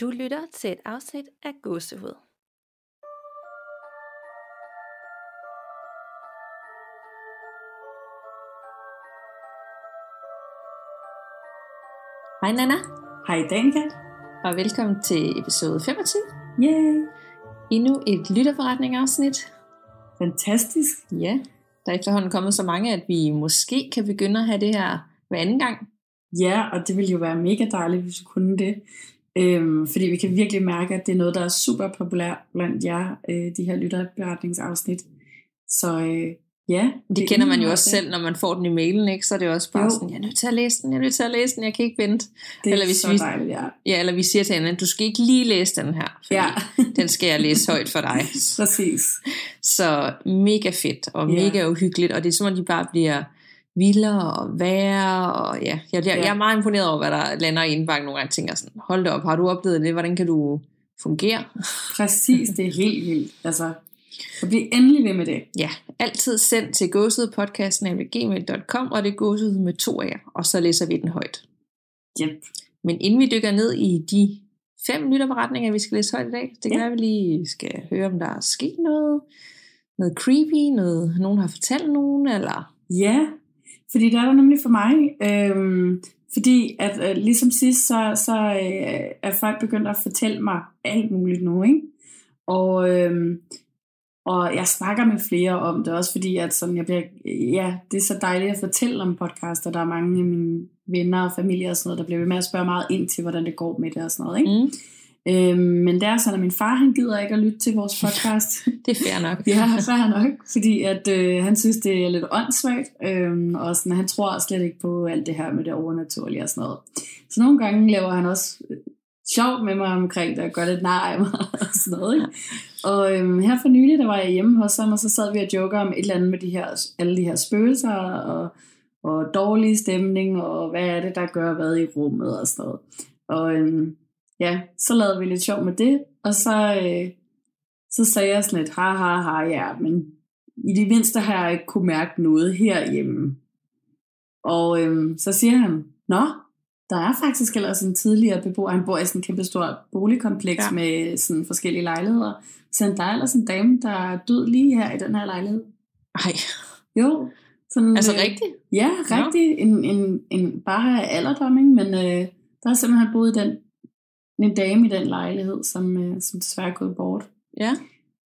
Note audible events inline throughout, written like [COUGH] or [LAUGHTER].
Du lytter til et afsnit af Gåsehud. Hej Nana, Hej Danika. og velkommen til episode 25. Yay. Endnu et lytterforretning-afsnit. Fantastisk. Ja, der er efterhånden kommet så mange, at vi måske kan begynde at have det her hver anden gang. Ja, og det ville jo være mega dejligt, hvis vi kunne det. Øhm, fordi vi kan virkelig mærke, at det er noget, der er super populært blandt jer, øh, de her lytterberetningsafsnit. Så øh, ja. Det kender man jo også det. selv, når man får den i mailen, ikke? så er det jo også bare Jo. sådan, jeg er nødt til at læse den, jeg er nødt til at læse den, jeg kan ikke vente. Det er Eller hvis så vi- dejligt, ja. Ja, eller vi siger til hinanden, du skal ikke lige læse den her, fordi Ja, [LAUGHS] den skal jeg læse højt for dig. præcis. Så mega fedt og Ja. mega uhyggeligt, og det er som om de bare bliver vildere og værre, og ja, jeg, jeg, Ja. jeg er meget imponeret over, hvad der lander i indbakken nogle gange, tænker sådan, hold da op, har du oplevet det, hvordan kan du fungere? Præcis, det er helt vildt. Altså, så bliv endelig ved med det. Ja, altid send til gåsehudpodcasten.gmail.com, og det er gåsehud med to af, og så læser vi den højt. Yep. Men inden vi dykker ned i de fem lytterberetninger, vi skal læse højt i dag, det kan Ja. være, vi lige skal høre, om der er sket noget, noget creepy, noget nogen har fortalt nogen, eller... Ja, fordi det er der nemlig for mig. Øhm, fordi at øh, ligesom sidst, så, så øh, er folk begyndt at fortælle mig alt muligt nu, ikke? Og, øhm, og jeg snakker med flere om det også, fordi at sådan, jeg bliver, ja, det er så dejligt at fortælle om podcaster. Der er mange af mine venner og familie og sådan noget, der bliver ved med at spørge meget ind til, hvordan det går med det og sådan noget, ikke? Mm, Øhm, men det er sådan, at min far, han gider ikke at lytte til vores podcast. [LAUGHS] det er fair nok. Ja, så han nok, fordi at, øh, han synes, det er lidt åndssvagt, øh, og sådan, han tror slet ikke på alt det her med det overnaturlige og sådan noget. Så nogle gange laver han også øh, sjov med mig omkring det, og gør lidt nar af mig [LAUGHS] og sådan noget. Ikke? Og øh, her for nylig, der var jeg hjemme hos ham, og så sad vi og joker om et eller andet med de her, alle de her spøgelser, og, og dårlig stemning, og hvad er det, der gør hvad i rummet og sådan noget. Og øh, ja, så lavede vi lidt sjov med det, og så... Øh, så sagde jeg sådan lidt, ha ha ha, ja, men i det mindste har jeg ikke kunne mærke noget herhjemme. Og øhm, så siger han, nå, der er faktisk ellers en tidligere beboer, han bor i sådan en kæmpe stor boligkompleks Ja. med sådan forskellige lejligheder. Så han, der er ellers en dame, der er død lige her i den her lejlighed. Ej, Jo. Sådan, altså øh, rigtigt? Ja, Nå. rigtig. En, en, en, bare alderdom, ikke? men øh, der har simpelthen boet den, en dame i den lejlighed, som, øh, som desværre er gået bort. Ja,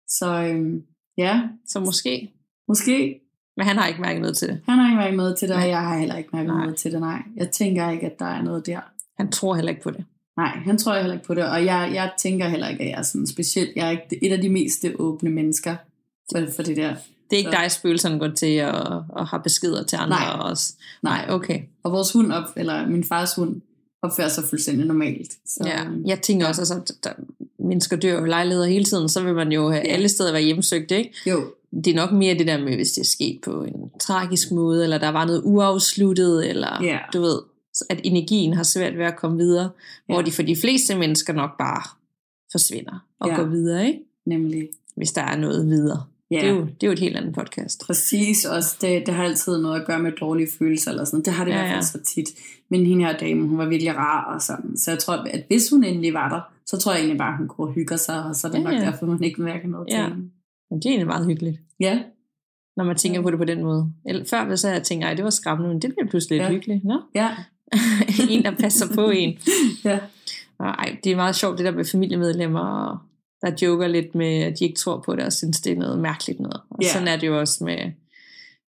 Så øhm, ja, så måske. måske. Men han har ikke mærket noget til det. Han har ikke mærket noget til det, Nej. og jeg har heller ikke mærket Nej. noget til det, nej. Jeg tænker ikke, at der er noget der. Han tror heller ikke på det. Nej, han tror heller ikke på det, og jeg, jeg tænker heller ikke, at jeg er sådan specielt. Jeg er ikke et af de mest åbne mennesker for, for det der. Det er ikke Så- dig, spøgelserne går til og, og har beskeder til andre Nej. også. Nej, Nej, okay. og vores hund, op, eller min fars hund, opfører sig fuldstændig normalt. Så, Ja, øhm, jeg tænker også, at altså, der, mennesker dør jo lejligheder hele tiden, så vil man jo have Ja. alle steder være hjemsøgt, ikke? Jo, Det er nok mere det der med, hvis det er sket på en tragisk måde, eller der var noget uafsluttet, eller Ja. du ved, at energien har svært ved at komme videre, hvor Ja. de for de fleste mennesker nok bare forsvinder og Ja. går videre, ikke? nemlig. Hvis der er noget videre. Ja, Det, er jo, det er jo et helt andet podcast. præcis. Også det, det har altid noget at gøre med dårlige følelser eller sådan. Det har det i Ja, hvert fald så tit. Men hende her dame, hun var virkelig rar og sådan. Så jeg tror, at hvis hun endelig var der, så tror jeg egentlig bare, at hun kunne hygge sig, og så er det Ja, nok ja. derfor, hun ikke mærker noget Ja. til hende. Men det er egentlig meget hyggeligt, Ja, når man tænker Ja. på det på den måde. Eller, før hvis jeg tænkt, ej, det var skræmmende, men det bliver pludselig lidt Ja. hyggeligt. Nå? ja, [LAUGHS] en, der passer på en. [LAUGHS] ja. Og ej, det er meget sjovt, det der med familiemedlemmer, der joker lidt med, at de ikke tror på det, og synes, det er noget mærkeligt noget. Og Ja. sådan er det jo også med,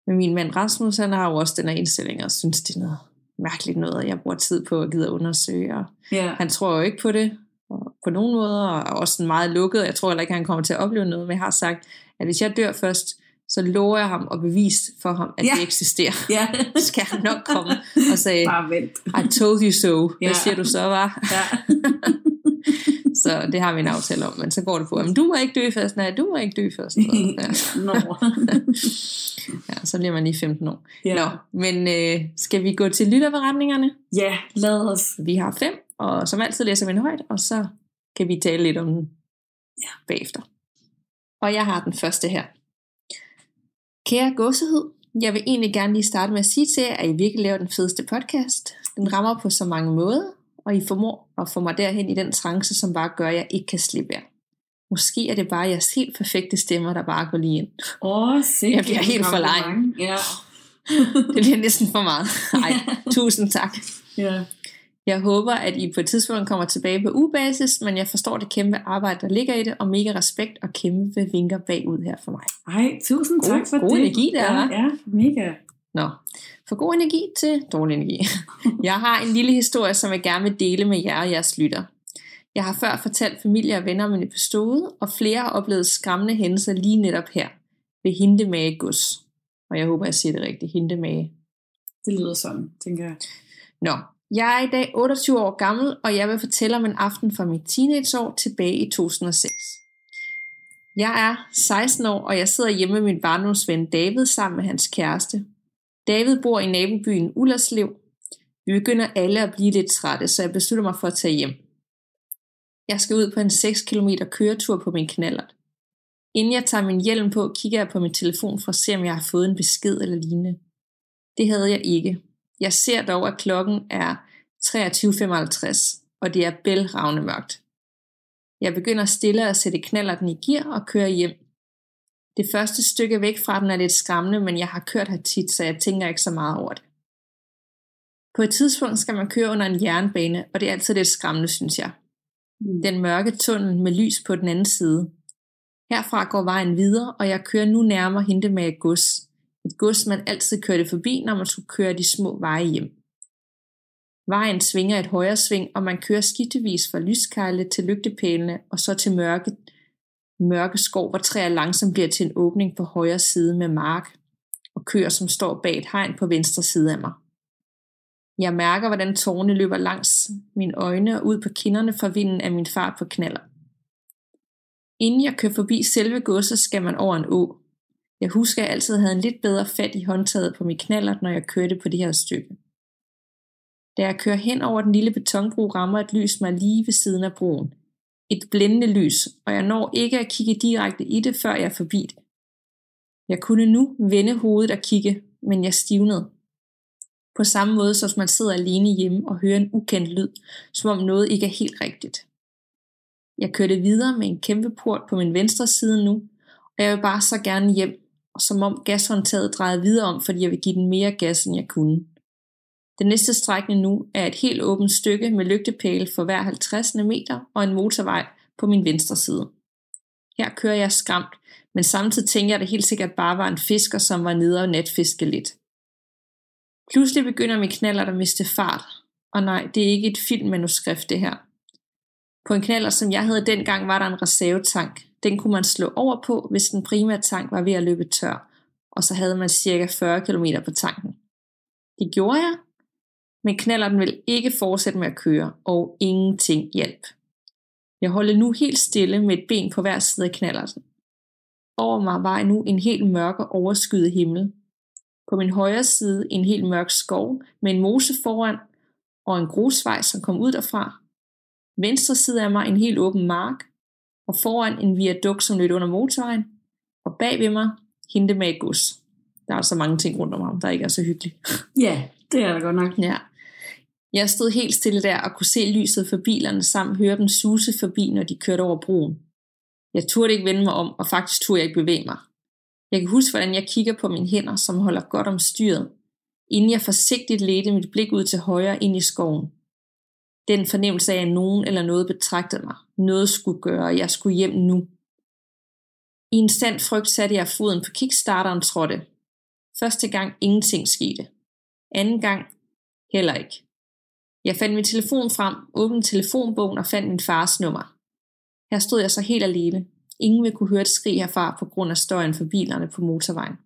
med min mand Rasmus, han har jo også den her indstilling, og synes, det er noget mærkeligt noget, og jeg bruger tid på at gide at undersøge. Og ja. han tror jo ikke på det, og på nogen måder, og er også sådan meget lukket. Jeg tror heller ikke, han kommer til at opleve noget, men jeg har sagt, at hvis jeg dør først, så lover jeg ham at bevise for ham, at Ja. det eksisterer. Ja, Så [LAUGHS] skal han nok komme og sige. I told you so. Hvad Ja. siger du så, var? Ja. [LAUGHS] Så det har vi en aftale om, men så går det på, men du må ikke dø først, nej, du må ikke dø først. [LAUGHS] Ja, Nå. [LAUGHS] ja så bliver man lige 15 år. Ja. Nå, men øh, skal vi gå til lytterberetningerne? ja, lad os. Vi har fem, og som altid læser vi en højt, og så kan vi tale lidt om den Ja. bagefter. Og jeg har den første her. Kære gåsehud, jeg vil egentlig gerne lige starte med at sige til jer, at I virkelig laver den fedeste podcast. Den rammer på så mange måder, og I formår at få mig derhen i den trance, som bare gør, at jeg ikke kan slippe jer. Måske er det bare jeres helt perfekte stemmer, der bare går lige ind. Åh, oh, sikkert. Jeg bliver helt for legen. Ja. [LAUGHS] Det bliver næsten for meget. [LAUGHS] Nej, tusind tak. ja. Jeg håber, at I på et tidspunkt kommer tilbage på ubasis, men jeg forstår det kæmpe arbejde, der ligger i det, og mega respekt og kæmpe vinker bagud her for mig. Ej, tusind God- tak for god det. energi, der ja, ja, mega. Nå, for god energi til dårlig energi. [LAUGHS] Jeg har en lille historie, som jeg gerne vil dele med jer og jeres lytter. Jeg har før fortalt familie og venner om en episode, og flere har oplevet skræmmende hændelser lige netop her, ved Hindemage Gods. Og jeg håber, jeg siger det rigtigt, Hindemage. Det lyder sådan, tænker jeg. Nå, jeg er i dag 28 år gammel, og jeg vil fortælle om en aften fra mit teenageår tilbage i 2006. Jeg er 16 år, og jeg sidder hjemme med min barndomsven David sammen med hans kæreste. David bor i nabobyen Ullerslev. Vi begynder alle at blive lidt trætte, så jeg beslutter mig for at tage hjem. Jeg skal ud på en 6 km køretur på min knallert. Inden jeg tager min hjelm på, kigger jeg på min telefon for at se, om jeg har fået en besked eller lignende. Det havde jeg ikke. Jeg ser dog, at klokken er 23.55, og det er bælragende mørkt. Jeg begynder stille at sætte knallerten i gear og kører hjem. Det første stykke væk fra den er lidt skræmmende, men jeg har kørt her tit, så jeg tænker ikke så meget over det. På et tidspunkt skal man køre under en jernbane, og det er altid lidt skræmmende, synes jeg. Mm. Den mørke tunnel med lys på den anden side. Herfra går vejen videre, og jeg kører nu nærmere hente med et gods. Et gods, man altid kørte forbi, når man skulle køre de små veje hjem. Vejen svinger et højre sving, og man kører skiftevis fra lyskejle til lygtepælene, og så til mørke, mørke skov, hvor træer langsomt bliver til en åbning på højre side med mark, og køer, som står bag et hegn på venstre side af mig. Jeg mærker, hvordan tårne løber langs mine øjne og ud på kinderne for vinden af min fart på knaller. Inden jeg kører forbi selve godset, skal man over en å. Jeg husker, at jeg altid havde en lidt bedre fat i håndtaget på min knaller, når jeg kørte på det her stykke. Da jeg kører hen over den lille betonbro, rammer et lys mig lige ved siden af broen. Et blændende lys, og jeg når ikke at kigge direkte i det, før jeg er forbi det. Jeg kunne nu vende hovedet og kigge, men jeg stivnede. På samme måde, som man sidder alene hjemme og hører en ukendt lyd, som om noget ikke er helt rigtigt. Jeg kørte videre med en kæmpe port på min venstre side nu, og jeg vil bare så gerne hjem, og som om gashåndtaget drejede videre om, fordi jeg vil give den mere gas, end jeg kunne. Den næste strækning nu er et helt åbent stykke med lygtepæle for hver 50 meter og en motorvej på min venstre side. Her kører jeg skræmt, men samtidig tænker jeg, at det helt sikkert bare var en fisker, som var nede og netfiske lidt. Pludselig begynder min knaller at miste fart, og nej, det er ikke et filmmanuskript det her. På en knaller, som jeg havde dengang, var der en reservetank. Den kunne man slå over på, hvis den primære tank var ved at løbe tør, og så havde man cirka 40 km på tanken. Det gjorde jeg, men knalleren ville ikke fortsætte med at køre, og ingenting hjalp. Jeg holdt nu helt stille med et ben på hver side af knallerten. Over mig var nu en helt mørk og overskyet himmel. På min højre side en helt mørk skov med en mose foran og en grusvej, som kom ud derfra. Venstre side af mig en helt åben mark, og foran en viadukt, som løb under motorvejen, og bag ved mig hente med et gods. Der er altså mange ting rundt om ham, der ikke er så hyggeligt. Ja, det er da godt nok. Ja. Jeg stod helt stille der og kunne se lyset for bilerne samt høre dem suse forbi, når de kørte over broen. Jeg turde ikke vende mig om, og faktisk turde jeg ikke bevæge mig. Jeg kan huske, hvordan jeg kigger på mine hænder, som holder godt om styret, inden jeg forsigtigt ledte mit blik ud til højre ind i skoven. Den fornemmelse af, at nogen eller noget betragtede mig. Noget skulle gøre, og jeg skulle hjem nu. I en sand frygt satte jeg foden på kickstarteren trådte. Første gang ingenting skete. Anden gang heller ikke. Jeg fandt min telefon frem, åbnede telefonbogen og fandt min fars nummer. Her stod jeg så helt alene. Ingen ville kunne høre et skrig herfra på grund af støjen for bilerne på motorvejen.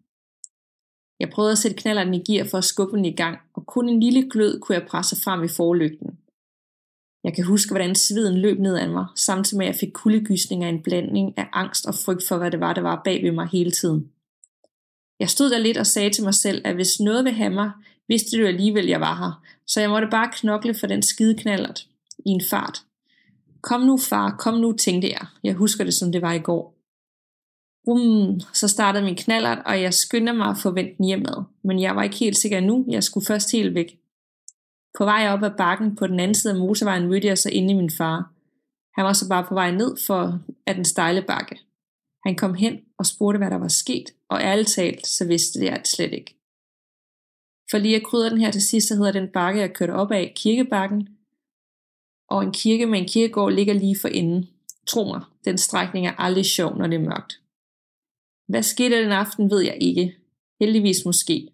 Jeg prøvede at sætte knalleren i gear for at skubbe den i gang, og kun en lille glød kunne jeg presse frem i forlygten. Jeg kan huske, hvordan sveden løb ned ad mig, samtidig med at jeg fik kuldegysninger i en blanding af angst og frygt for, hvad det var, der var bag ved mig hele tiden. Jeg stod der lidt og sagde til mig selv, at hvis noget vil have mig, vidste du alligevel, jeg var her, så jeg måtte bare knokle for den skide knallert i en fart. Kom nu, far, kom nu, tænkte jeg. Jeg husker det, som det var i går. Um, så startede min knallert, og jeg skyndte mig at få vendt den hjemad, men jeg var ikke helt sikker nu, jeg skulle først helt væk. På vej op ad bakken på den anden side af motorvejen mødte jeg så inde i min far. Han var så bare på vej ned for af den stejle bakke. Han kom hen og spurgte, hvad der var sket, og ærligt talt, så vidste jeg det slet ikke. For lige at krydre den her til sidst, så hedder den bakke, jeg kørte op af, Kirkebakken, og en kirke med en kirkegård ligger lige for enden. Tro mig, den strækning er aldrig sjov, når det er mørkt. Hvad skete den aften, ved jeg ikke. Heldigvis måske.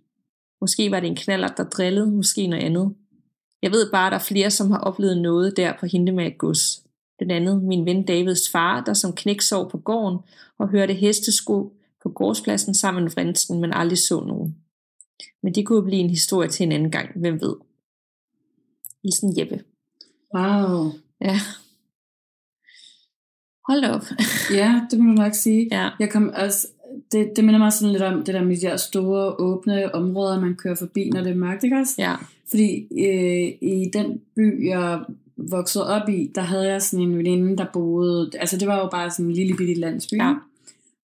Måske var det en knaller, der drillede, måske noget andet. Jeg ved bare, at der er flere, som har oplevet noget der på Hindemag gods. Den anden, min ven Davids far, der som knæk sov på gården og hørte hestesko på gårdspladsen sammen med vrinsken, men aldrig så nogen. Men det kunne blive en historie til en anden gang, hvem ved. Hilsen Jeppe. Wow. Ja. Hold op. [LAUGHS] Ja, det må du nok sige. Ja. Jeg kom altså, det, det minder mig sådan lidt om det der med de der store åbne områder, man kører forbi, når det er mørkt, ikke også? Ja. Fordi øh, i den by, jeg voksede op i, der havde jeg sådan en veninde, der boede, altså det var jo bare sådan en lille bitte landsby. Ja.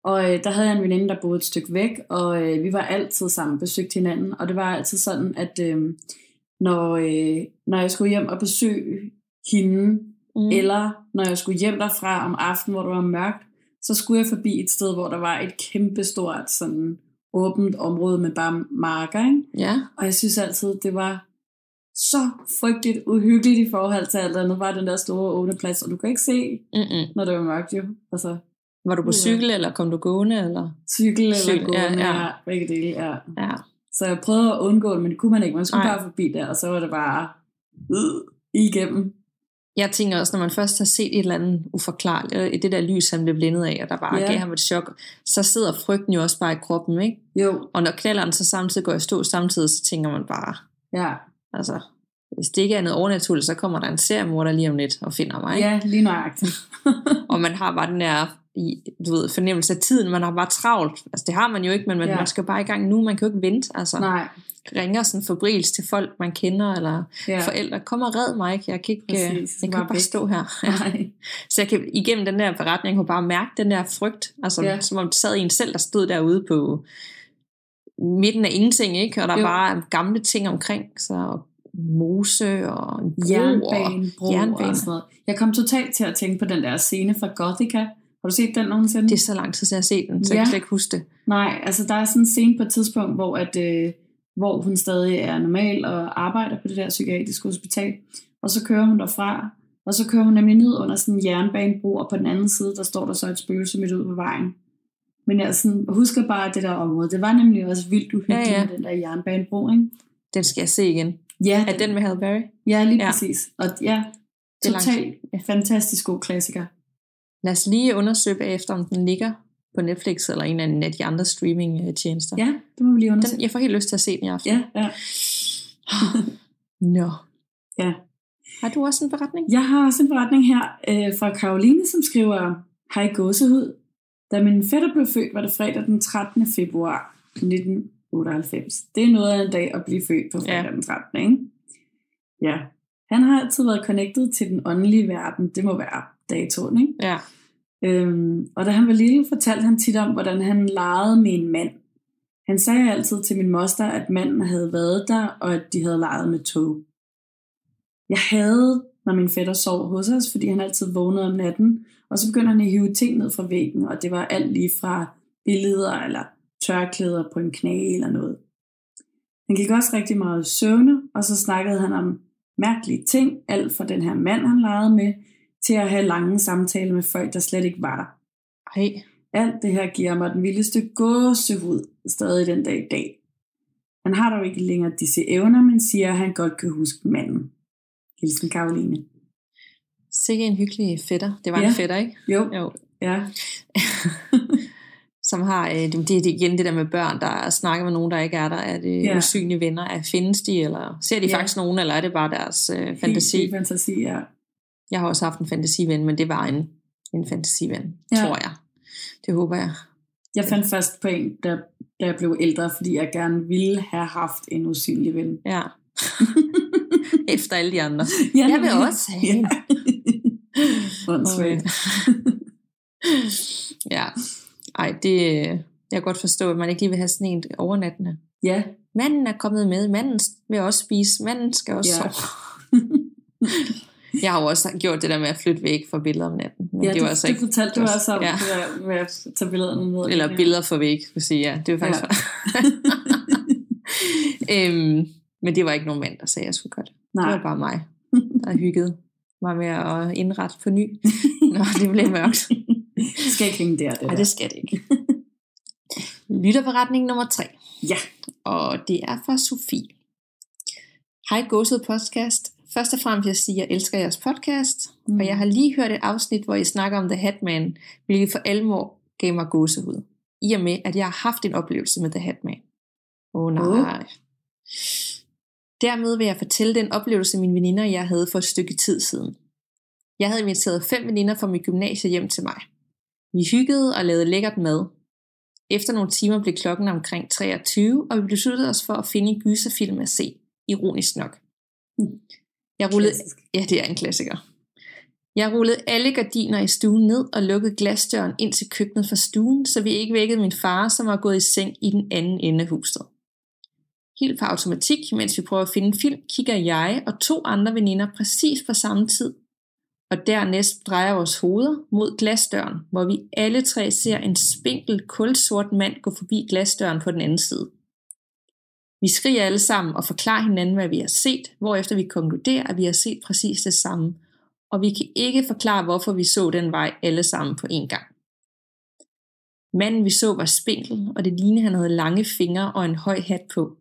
Og øh, der havde jeg en veninde, der boede et stykke væk, og øh, vi var altid sammen besøgt hinanden. Og det var altid sådan, at øh, når, øh, når jeg skulle hjem og besøge hende, Mm. eller når jeg skulle hjem derfra om aftenen, hvor det var mørkt, så skulle jeg forbi et sted, hvor der var et kæmpestort sådan åbent område med bare marker, ikke? Ja. Og jeg synes altid, det var så frygteligt uhyggeligt i forhold til alt andet. Bare den der store åbne plads, og du kan ikke se, Mm-mm. når det var mørkt jo. Altså, Var du på Uha. cykel, eller kom du gående? Eller? cykel eller Cykel, gående, ja, ja, ja. ja. begge dele, ja. Ja. Så jeg prøvede at undgå det, men det kunne man ikke. Man skulle Nej. bare forbi der, og så var det bare øh, igennem. Jeg tænker også, når man først har set et eller andet uforklarligt, det der lys, han blev blændet af, og der bare Ja. gav ham et chok, så sidder frygten jo også bare i kroppen, ikke? Jo, Og når knalderen så samtidig går i stå samtidig, så tænker man bare, ja. altså, hvis det ikke er noget overnaturligt, så kommer der en seriemorder lige om lidt og finder mig, ikke? Ja, lige nøjagtigt. [LAUGHS] Og man har bare den der i, du ved, fornemmelse af tiden, man har bare travlt. Altså det har man jo ikke, men man, ja. Man skal bare i gang nu, man kan jo ikke vente. Altså Nej, ringer sådan forbrils til folk, man kender, eller ja. forældre, kom og red mig, jeg kan ikke, Præcis, øh, jeg kan bare væk. stå her. [LAUGHS] Ja. Så jeg kan igennem den der beretning, kunne bare mærke den der frygt, altså ja. Som om det sad en selv, der stod derude på midten af ingenting, ikke? og der Jo. bare gamle ting omkring, så mose og en bro Jernbanebro og Jernbane. jernbane. og sådan noget. Jeg kom totalt til at tænke på den der scene fra Gothica. Har du set den nogensinde? Det er så lang tid siden, jeg har set den, så ja. jeg Ja. kan slet ikke huske det. Nej, altså der er sådan en scene på et tidspunkt, hvor, at, øh, hvor hun stadig er normal og arbejder på det der psykiatriske hospital. Og så kører hun derfra, og så kører hun nemlig ned under sådan en jernbanebro, og på den anden side, der står der så et spøgelse midt ud på vejen. Men jeg sådan, husker bare det der område. Det var nemlig også vildt uhyggeligt Ja, ja, ja. ja. med den der jernbanebro, ikke? Den skal jeg se igen. Ja, Er den med Halle Berry? ja lige Ja. ja. præcis. Og ja, er totalt fantastisk god klassiker. Lad os lige undersøge bagefter, om den ligger på Netflix eller en af de andre streaming-tjenester. Ja, det må vi lige undersøge. Den, jeg får helt lyst til at se den i aften. Ja, ja. Nå. Ja. Har du også en beretning? Jeg har også en beretning her øh, fra Karoline, som skriver, Hej gåsehud. Da min fætter blev født, var det fredag den 13. februar 1998. Det er noget af en dag at blive født på fredag Ja. den 13. Ikke? Ja. Han har altid været connected til den åndelige verden. Det må være datoen, ikke? Ja. Øhm, og da han var lille, fortalte han tit om, hvordan han legede med en mand. Han sagde altid til min moster, at manden havde været der, og at de havde leget med tog. Jeg havde, når min fætter sov hos os, fordi han altid vågnede om natten, og så begyndte han at hive ting ned fra væggen, og det var alt lige fra billeder eller tørklæder på en knæ eller noget. Han gik også rigtig meget i søvne, og så snakkede han om mærkelige ting, alt fra den her mand, han legede med, til at have lange samtaler med folk, der slet ikke var der. Ej. Alt det her giver mig den vildeste gåsehud stadig den dag i dag. Han har dog ikke længere disse evner, men siger, at han godt kan huske manden. Hilsen Karoline. Sikke en hyggelig fætter. Det var Ja. en fætter, ikke? Jo, Jo. ja. [LAUGHS] Som har, øh, det, det er igen det der med børn, der snakker med nogen, der ikke er der. Er det Ja. usynlige venner? Er, findes de, eller ser de Ja. faktisk nogen, eller er det bare deres øh, Helt fantasi? vild fantasi, ja. Jeg har også haft en fantasiven, men det var en, en fantasiven, Ja. tror jeg. Det håber jeg. Jeg fandt først på en, da, da jeg blev ældre, fordi jeg gerne ville have haft en usynlig ven. Ja. [LAUGHS] Efter alle de andre. Ja, Jeg vil også have en. [LAUGHS] Åndssvagt. [LAUGHS] ja. Ej, det, jeg kan godt forstå, at man ikke lige vil have sådan en overnattende. Ja, manden er kommet med, manden vil også spise, manden skal også ja. sove. [LAUGHS] Jeg har jo også gjort det der med at flytte væk fra billeder om natten. Men Ja, det var det, altså det ikke, fortalte du det også om, ja. ja. med at tage billederne ned. eller billeder for væk, vil sige, ja. Det var faktisk ja. [LAUGHS] øhm, men det var ikke nogen mand, der sagde, at jeg skulle gøre det. Det Nej. var bare mig, der hyggede mig med at indrette på ny, [LAUGHS] når det blev mørkt. Det skal ikke hænge der, det Nej, der. det skal det ikke. Lytterberetning nummer tre. Ja. Og det er fra Sofie. Hej Gåset Podcast. Først og fremmest vil jeg sige, at jeg elsker jeres podcast. Mm. Og jeg har lige hørt et afsnit, hvor I snakker om The Hatman, hvilket for alvor gav mig gåsehud. I og med, at jeg har haft en oplevelse med The Hatman. Åh oh, nej. Dermed vil jeg fortælle den oplevelse, mine veninder og jeg havde for et stykke tid siden. Jeg havde inviteret fem veninder fra mit gymnasie hjem til mig. Vi hyggede og lavede lækkert mad. Efter nogle timer blev klokken omkring 23, og vi besluttede os for at finde en gyserfilm at se. Ironisk nok. Jeg rullede, Klassisk. ja, det er en klassiker. Jeg rullede alle gardiner i stuen ned og lukkede glasdøren ind til køkkenet fra stuen, så vi ikke vækkede min far, som var gået i seng i den anden ende af huset. Helt på automatik, mens vi prøver at finde en film, kigger jeg og to andre veninder præcis på samme tid, og dernæst drejer vores hoveder mod glasdøren, hvor vi alle tre ser en spinkel, kulsort mand gå forbi glasdøren på den anden side. Vi skriger alle sammen og forklarer hinanden, hvad vi har set, hvorefter vi konkluderer, at vi har set præcis det samme, og vi kan ikke forklare, hvorfor vi så den vej alle sammen på én gang. Manden vi så var spinkel, og det lignede, han havde lange fingre og en høj hat på.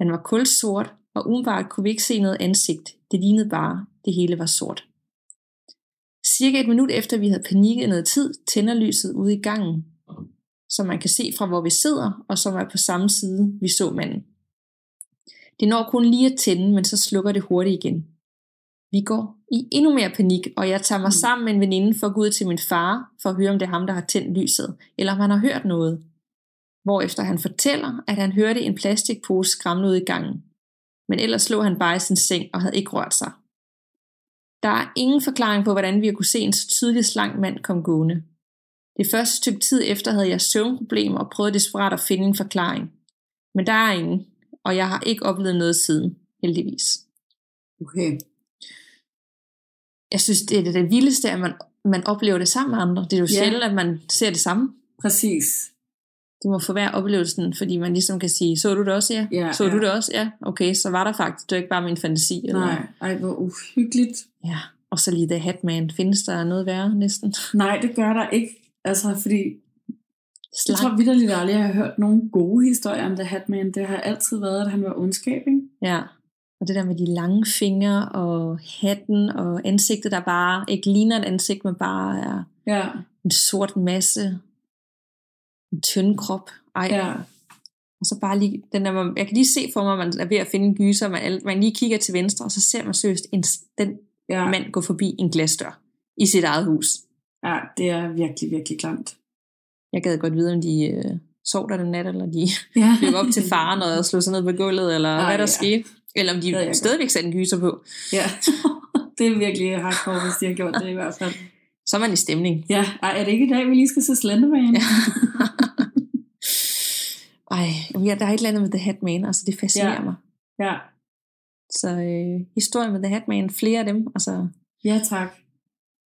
Han var kulsort, og umiddelbart kunne vi ikke se noget ansigt. Det lignede bare, det hele var sort. Cirka et minut efter vi havde panikket noget tid, tænder lyset ude i gangen, som man kan se fra hvor vi sidder, og som er på samme side, vi så manden. Det når kun lige at tænde, men så slukker det hurtigt igen. Vi går i endnu mere panik, og jeg tager mig sammen med en veninde for at gå ud til min far, for at høre, om det er ham, der har tændt lyset, eller om han har hørt noget. Hvorefter han fortæller, at han hørte en plastikpose skræmme ud i gangen. Men ellers lå han bare i sin seng og havde ikke rørt sig. Der er ingen forklaring på, hvordan vi har kunne se en så tydelig slank mand komme gående. Det første stykke tid efter havde jeg søvnproblemer og prøvede desperat at finde en forklaring. Men der er ingen, og jeg har ikke oplevet noget siden, heldigvis. Okay. Jeg synes, det er det, det vildeste, at man, man oplever det sammen med andre. Det er jo Ja. sjældent, at man ser det samme. Præcis. Det må forværre oplevelsen, fordi man ligesom kan sige, så du det også, ja? Ja, så ja. du det også, ja? Okay, så var der faktisk, det var ikke bare min fantasi. Eller? Nej, ej, hvor uhyggeligt. Ja, og så lige The Hatman. Findes der noget værre næsten? Nej, det gør der ikke. Altså, fordi jeg Slank. tror vidderligt aldrig, jeg har hørt nogen gode historier om The Hatman. Det har altid været, at han var ondskab, ikke? Ja, og det der med de lange fingre og hatten og ansigtet, der bare ikke ligner et ansigt, men bare er Ja, en sort masse. En tynd krop. Ej, ja, Og så bare lige, den der, man- jeg kan lige se for mig, at man er ved at finde en gyser, man, man lige kigger til venstre, og så ser man seriøst en, den ja. mand gå forbi en glasdør i sit eget hus. Ja, det er virkelig, virkelig klamt. Jeg gad godt vide, om de øh, sov der den nat, eller de Ja. [LAUGHS] løb op til faren og slog sig ned på gulvet, eller Ej, hvad der ja. skete. Eller om de stadigvæk satte en gyser på. ja. [LAUGHS] det er virkelig hardcore, hvis de har gjort det i hvert fald. Så er man i stemning. Ja, ej, er det ikke i dag, vi lige skal se Slenderman? Ja. [LAUGHS] Ej, ja, der er et eller andet med The Hatman, altså det fascinerer Ja. mig. ja. Så øh, historien med The Hatman, flere af dem, altså Ja, tak.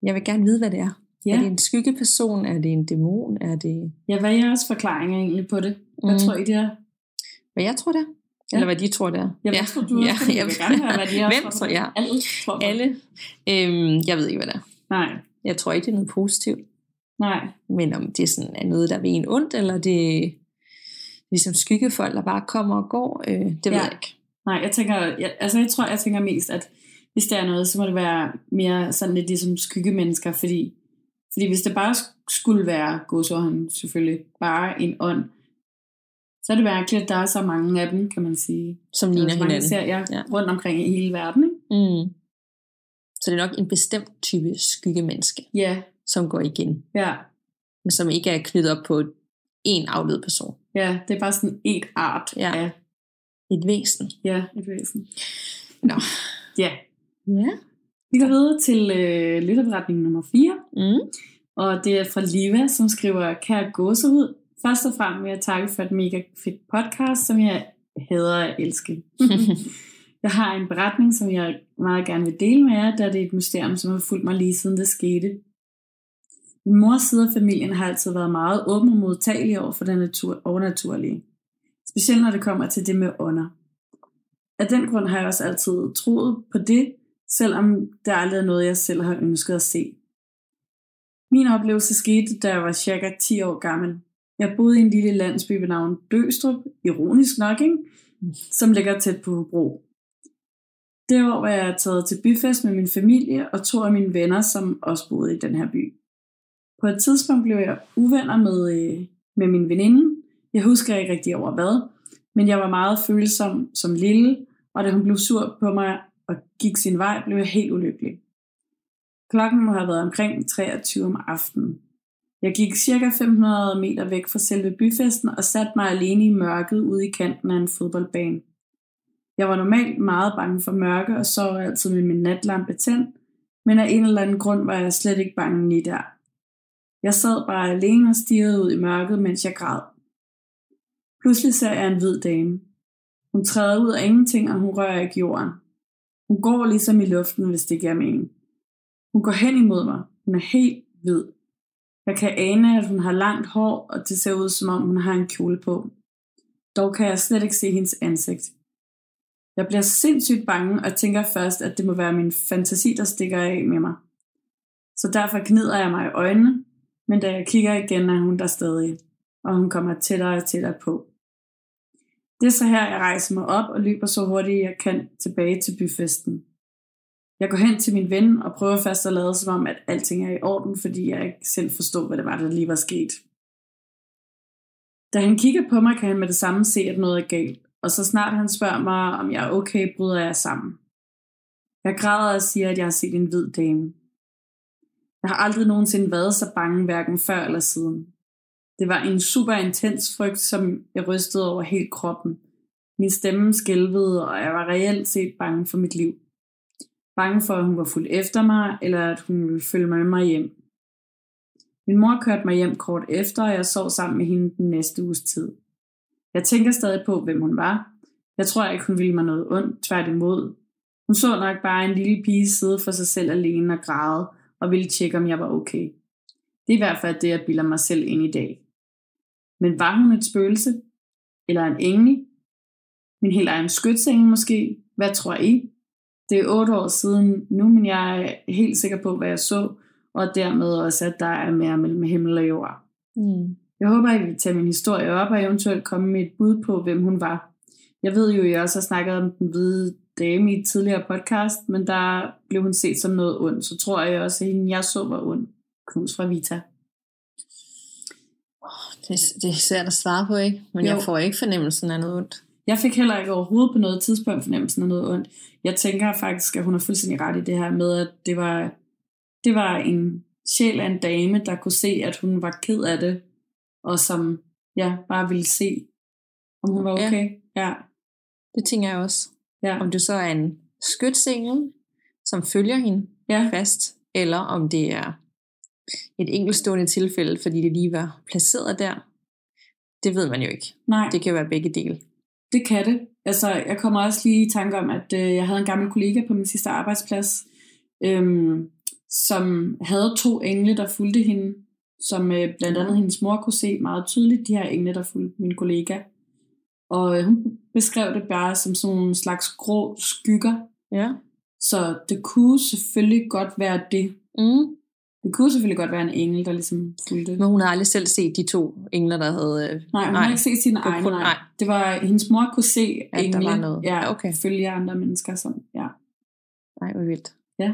jeg vil gerne vide, hvad det er. Ja. Er det en skyggeperson? Er det en dæmon? Er det... ja, hvad er jeres forklaringer egentlig på det? Hvad Mm. tror I, det er? Hvad jeg tror, det er? Ja. Eller hvad de tror, det er? Ja, hvad tror du også? Fordi jeg vil gerne høre, hvad de er. Hvem tror jeg? Alle, tror jeg. Alle. Øhm, jeg ved ikke, hvad det er. Nej, Jeg tror ikke, det er noget positivt. nej. Men om det sådan er noget, der vil en ondt, eller det er ligesom skyggefolk, der bare kommer og går, øh, det ved Ja. jeg ikke. Nej, jeg tænker, jeg, altså jeg tror, jeg tænker mest, at hvis der er noget, så må det være mere sådan lidt ligesom skyggemennesker, fordi, fordi hvis det bare sk- skulle være, godsåren selvfølgelig, bare en ånd, så er det mærkeligt, at der er så mange af dem, kan man sige. Som Der er ligner hinanden. serier Ja. ja. rundt omkring i hele verden, ikke? Mm. Så det er nok en bestemt type skyggemenneske, Ja, som går igen, ja, men som ikke er knyttet op på en afdød person. ja, det er bare sådan et art Ja. af, Et væsen. ja, et væsen. Nå. Ja, Ja. Vi går videre til øh, lytterberetning nummer 4. Mm. Og det er fra Liva, som skriver, kære gåsehud. Først og fremmest vil jeg takke for et mega fedt podcast, som jeg hader at elske. [LAUGHS] jeg har en beretning, som jeg meget gerne vil dele med jer, da det er et mysterium, som har fulgt mig lige siden det skete. Min mors side af familien har altid været meget åben og modtagelig over for det natur- overnaturlige. Specielt når det kommer til det med ånder. Af den grund har jeg også altid troet på det, selvom det aldrig er noget, jeg selv har ønsket at se. Min oplevelse skete, da jeg var cirka 10 år gammel. Jeg boede i en lille landsby ved navn Døstrup, ironisk nok, ikke? som ligger tæt på Hobro. Det år var jeg taget til byfest med min familie og to af mine venner, som også boede i den her by. På et tidspunkt blev jeg uvenner med, øh, med min veninde. Jeg husker ikke rigtig over hvad, men jeg var meget følsom som lille, og da hun blev sur på mig og gik sin vej, blev jeg helt ulykkelig. Klokken må have været omkring 23 om aftenen. Jeg gik cirka 500 meter væk fra selve byfesten og satte mig alene i mørket ude i kanten af en fodboldbane. Jeg var normalt meget bange for mørke og sov altid med min natlampe tændt, men af en eller anden grund var jeg slet ikke bange lige der. Jeg sad bare alene og stirrede ud i mørket, mens jeg græd. Pludselig ser jeg en hvid dame. Hun træder ud af ingenting, og hun rører ikke jorden. Hun går ligesom i luften, hvis det giver mening. Hun går hen imod mig. Hun er helt hvid. Jeg kan ane, at hun har langt hår, og det ser ud som om hun har en kjole på. Dog kan jeg slet ikke se hendes ansigt. Jeg bliver sindssygt bange og tænker først, at det må være min fantasi, der stikker af med mig. Så derfor gnider jeg mig i øjnene, men da jeg kigger igen, er hun der stadig, og hun kommer tættere og tættere på. Det er så her, jeg rejser mig op og løber så hurtigt jeg kan tilbage til byfesten. Jeg går hen til min ven og prøver først at lade som om, at alting er i orden, fordi jeg ikke selv forstod, hvad det var, der lige var sket. Da han kigger på mig, kan han med det samme se, at noget er galt, og så snart han spørger mig, om jeg er okay, bryder jeg sammen. Jeg græder og siger, at jeg har set en hvid dame. Jeg har aldrig nogensinde været så bange, hverken før eller siden. Det var en super intens frygt, som jeg rystede over helt kroppen. Min stemme skælvede, og jeg var reelt set bange for mit liv. Bange for, at hun var fuld efter mig, eller at hun ville følge mig med mig hjem. Min mor kørte mig hjem kort efter, og jeg sov sammen med hende den næste uges tid. Jeg tænker stadig på, hvem hun var. Jeg tror ikke, hun ville mig noget ondt, tværtimod. Hun så nok bare en lille pige sidde for sig selv alene og græde, og ville tjekke, om jeg var okay. Det er i hvert fald det, jeg bilder mig selv ind i dag. Men var hun et spøgelse? Eller en engel? Min helt egen skytsengel måske? Hvad tror I? Det er otte år siden nu, men jeg er helt sikker på, hvad jeg så, og dermed også, at der er mere mellem himmel og jord. Mm. Jeg håber, at I vil tage min historie op og eventuelt komme med et bud på, hvem hun var. Jeg ved jo, at jeg også har snakket om den hvide dame i et tidligere podcast, men der blev hun set som noget ondt. Så tror jeg også, at hende, jeg så var ond. Knus fra Vita. Det, det er svært at svare på, ikke? Men Jo. jeg får ikke fornemmelsen af noget ondt. Jeg fik heller ikke overhovedet på noget tidspunkt fornemmelsen af noget ondt. Jeg tænker faktisk, at hun har fuldstændig ret i det her med, at det var, det var en sjæl af en dame, der kunne se, at hun var ked af det, og som ja, bare ville se, om hun var Ja. okay. Ja, Det tænker jeg også. ja, Om det så er en skytsengel, som følger hende ja. fast, eller om det er et enkeltstående tilfælde, fordi det lige var placeret der. Det ved man jo ikke. Nej, Det kan være begge dele. det kan det. Altså, jeg kommer også lige i tanke om, at øh, jeg havde en gammel kollega på min sidste arbejdsplads, øhm, som havde to engle, der fulgte hende, som øh, blandt andet hendes mor kunne se meget tydeligt, de her engle, der fulgte min kollega. Og øh, hun beskrev det bare som sådan nogle slags grå skygger, Ja. så det kunne selvfølgelig godt være det. Mm. Det kunne selvfølgelig godt være en engel, der ligesom fulgte. Men hun har aldrig selv set de to engler, der havde... øh, Nej, hun har ikke set sine egne. kun- Nej. nej. Det var, hendes mor kunne se At der engle, var noget. Ja, Okay. følge andre mennesker. Sådan. Ja. Nej, hvor vildt. Ja.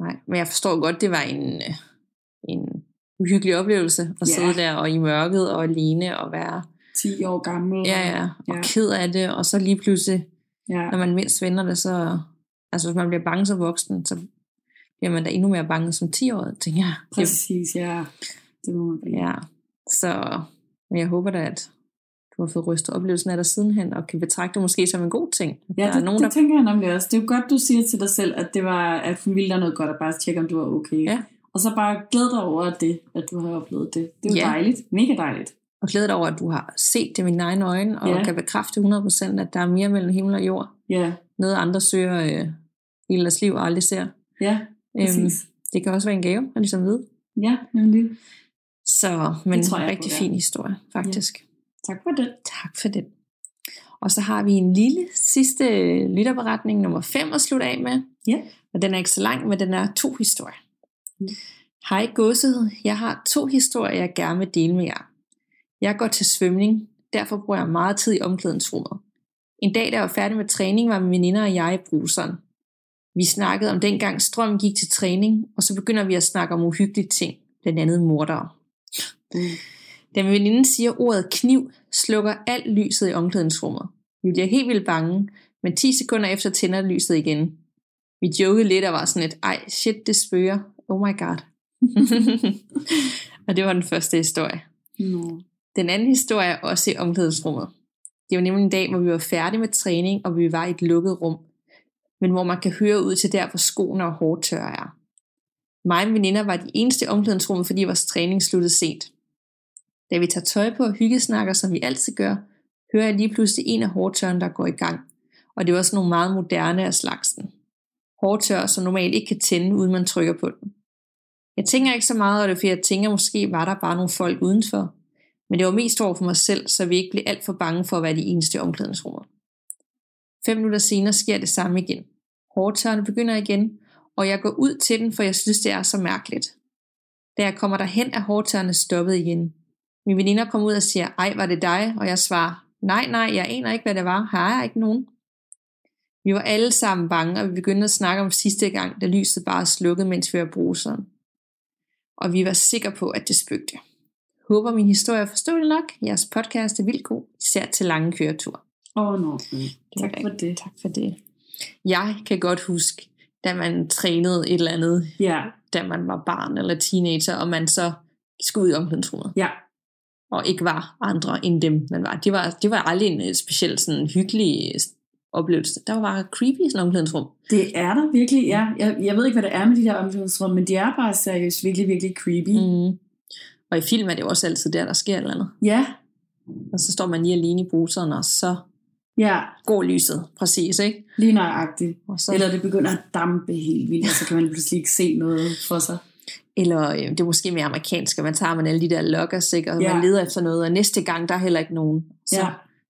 Nej, men jeg forstår godt, det var en, øh, en uhyggelig oplevelse at Ja. sidde der og i mørket og alene og være 10 år gammel. ja, ja, og Ja. ked af det, og så lige pludselig, ja. når man mindst vender det, så, altså hvis man bliver bange som voksen, så bliver man da endnu mere bange som 10 år, tænker jeg. Præcis, ja. Det må man ja. ja, så men jeg håber da, at du har fået rystet oplevelsen af dig sidenhen, og kan betragte det måske som en god ting. At Ja, der det, er nogen, det der... tænker jeg nemlig også. Det er jo godt, du siger til dig selv, at, det var, at hun ville dig noget godt, og bare tjekke, om du var okay. Ja. Og så bare glæde dig over det, at du har oplevet det. Det er jo Ja. dejligt. Mega dejligt. Og glæder dig over, at du har set det med dine egne øjne, og Ja. kan bekræfte 100%, at der er mere mellem himmel og jord. Ja, Noget andre søger øh, hele deres liv og aldrig ser. ja, Øhm, det kan også være en gave, at ligesom vide. Ja, nemlig. Så, men tror jeg en på, rigtig ja. fin historie, faktisk. Tak for det. Tak for det. Og så har vi en lille sidste lytterberetning nummer 5 at slutte af med. Ja. Og den er ikke så lang, men den er to historier. Mm. Hej godset, jeg har to historier, jeg gerne vil dele med jer. Jeg går til svømning, derfor bruger jeg meget tid i omklædningsrummet. En dag, da jeg var færdig med træning, var mine veninder og jeg i bruseren. Vi snakkede om dengang strøm gik til træning, og så begynder vi at snakke om uhyggelige ting, blandt andet mordere. Mm. Da min veninde siger ordet kniv, slukker alt lyset i omklædningsrummet. Vi bliver helt vildt bange, men 10 sekunder efter tænder lyset igen. Vi jokede lidt og var sådan et, ej shit, det spøger. Oh my god. [LAUGHS] og det var den første historie. Nå. Den anden historie er også i omklædningsrummet. Det var nemlig en dag, hvor vi var færdige med træning, og vi var i et lukket rum. Men hvor man kan høre ud til der, hvor skoene og hårdtørre er. Mig og mine veninder var de eneste i omklædningsrummet, fordi vores træning sluttede sent. Da vi tager tøj på og hyggesnakker, som vi altid gør, hører jeg lige pludselig en af hårdtørren, der går i gang. Og det var sådan nogle meget moderne af slagsen. Hårdtør, som normalt ikke kan tænde, uden man trykker på den. Jeg tænker ikke så meget over det, for jeg tænker, måske var der bare nogle folk udenfor. Men det var mest over for mig selv, så vi ikke blev alt for bange for at være de eneste i omklædningsrummet. Fem minutter senere sker det samme igen. Hårdtørren begynder igen, og jeg går ud til den, for jeg synes, det er så mærkeligt. Da jeg kommer derhen, er hårdtørrene stoppet igen. Min veninder kommer ud og siger, ej, var det dig? Og jeg svarer, nej, nej, jeg aner ikke, hvad det var. Har jeg ikke nogen? Vi var alle sammen bange, og vi begyndte at snakke om sidste gang, da lyset bare slukkede, mens vi var bruseren. Og vi var sikre på, at det spøgte. Håber min historie er forståelig nok. Jeres podcast er vildt god, især til lange køreture. Åh, oh, no. Tak for det. Tak for det. Jeg kan godt huske, da man trænede et eller andet, Ja, da man var barn eller teenager, og man så skulle ud i omklædningsrummet, ja, og ikke var andre end dem, man var. Det var, det var aldrig en øh, speciel sådan, hyggelig øh, oplevelse. Der var bare creepy sådan omklædningsrum. det er der virkelig, ja. Jeg, jeg ved ikke, hvad det er med de der omklædningsrum, men de er bare seriøst virkelig, virkelig creepy. Mm. Og i film er det jo også altid der, der sker et eller andet. Ja, Og så står man lige alene i bruseren, og så ja, går lyset. Præcis, ikke? lige nøjagtigt. Og så, Eller det begynder at dampe helt vildt, og så kan man pludselig ikke se noget for sig. eller øh, det er måske mere amerikansk, at man tager man alle de der lockers, ikke? og Ja. man leder efter noget, og næste gang, der er heller ikke nogen. Så, Ja,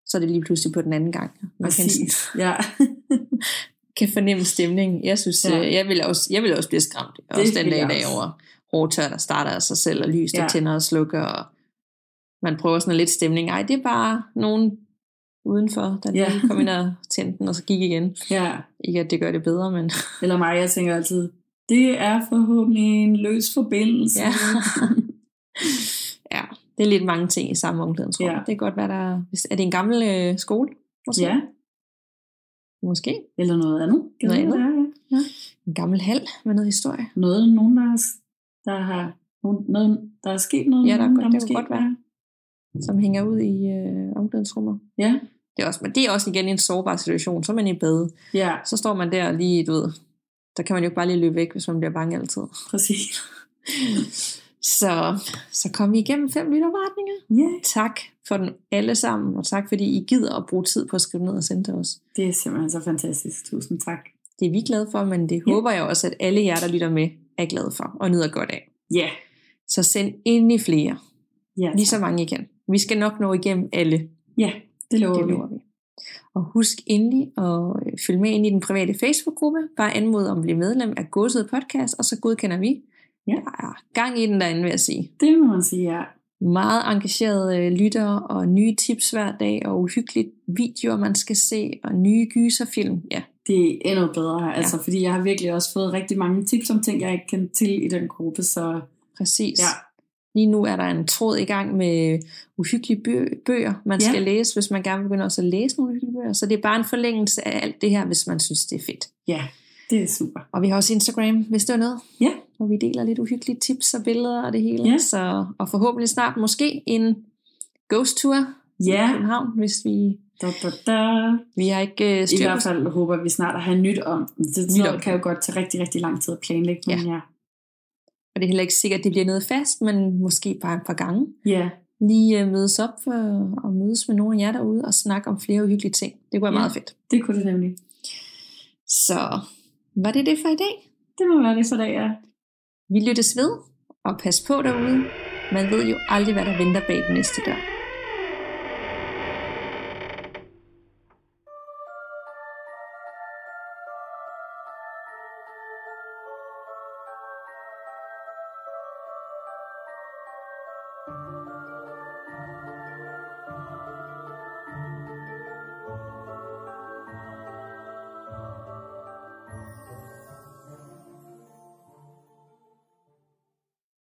så er det lige pludselig på den anden gang. Man kan. Ja, [LAUGHS] kan fornemme stemningen. Jeg synes, Ja. ja. jeg, vil også, jeg vil også blive skræmt. Det Også den dag i dag over hårdtør, der starter af sig selv, og lys, der Ja. tænder og slukker, og man prøver sådan lidt stemning. Ej, det er bare nogen udenfor, der Ja. lige kom ind og tændte den, og så gik igen. ja. Ikke at det gør det bedre, men [LAUGHS] Eller mig, jeg tænker altid, det er forhåbentlig en løs forbindelse. ja. [LAUGHS] ja, det er lidt mange ting i samme omklædningsrum. Ja. Det kan godt være, der... Er det en gammel øh, skole? Måske? ja. Måske. Eller noget andet. Kan Noget det andet. være, ja. ja. En gammel hal med noget historie. Noget, nogen, der, har, der har noget, der er sket noget. Ja, der nogen, er godt- det kunne godt være. som hænger ud i øh, omklædningsrummet. Ja, Det er også, men det er også igen en sårbar situation. Så er man i bad. ja, Så står man der lige, du ved, der kan man jo ikke bare lige løbe væk, hvis man bliver bange altid. præcis. Så, så kom vi igennem fem lytterberetninger. Ja, Tak for dem alle sammen, og tak fordi I gider at bruge tid på at skrive ned og sende til os. det er simpelthen så fantastisk. Tusind tak. Det er vi glade for, men det Ja. håber jeg også, at alle jer, der lytter med, er glade for og nyder godt af. Ja, Så send endelig flere. ja, Lige så mange I kan. Vi skal nok nå igennem alle. ja det lover Det vi. lover vi. Og husk endelig at øh, følge med ind i den private Facebook-gruppe. Bare anmod om at blive medlem af Godset Podcast, og så godkender vi. Ja. Der er gang i den derinde, vil jeg sige. Det må man sige, ja. Meget engagerede øh, lyttere og nye tips hver dag, og uhyggeligt videoer, man skal se, og nye gyserfilm. Ja, Det er endnu bedre, altså, fordi jeg har virkelig også fået rigtig mange tips om ting, jeg ikke kendte til i den gruppe, så præcis. ja, Lige nu er der en tråd i gang med uhyggelige bø- bøger, man Ja. skal læse, hvis man gerne vil begynde også at læse nogle uhyggelige bøger. Så det er bare en forlængelse af alt det her, hvis man synes, det er fedt. ja, det er super. Og vi har også Instagram, hvis det er noget. Ja. Hvor vi deler lidt uhyggelige tips og billeder og det hele. Ja. Så, og forhåbentlig snart måske en ghost tour Ja. i København, hvis vi... Da, da, da. Vi har ikke uh, I styr hvert på... fald håber vi snart at have nyt om. Det Nyt om. kan jo godt tage rigtig, rigtig lang tid at planlægge, men ja. Og det er heller ikke sikkert, at det bliver noget fast, men måske bare et par gange. Ja, lige øh, mødes op for, og mødes med nogle af jer derude og snakke om flere uhyggelige ting. Det kunne være Ja. meget fedt. Det kunne det nemlig. Så var det det for i dag? Det må være det for dag, ja. Vi lyttes ved, og pas på derude. Man ved jo aldrig, hvad der venter bag den næste dør.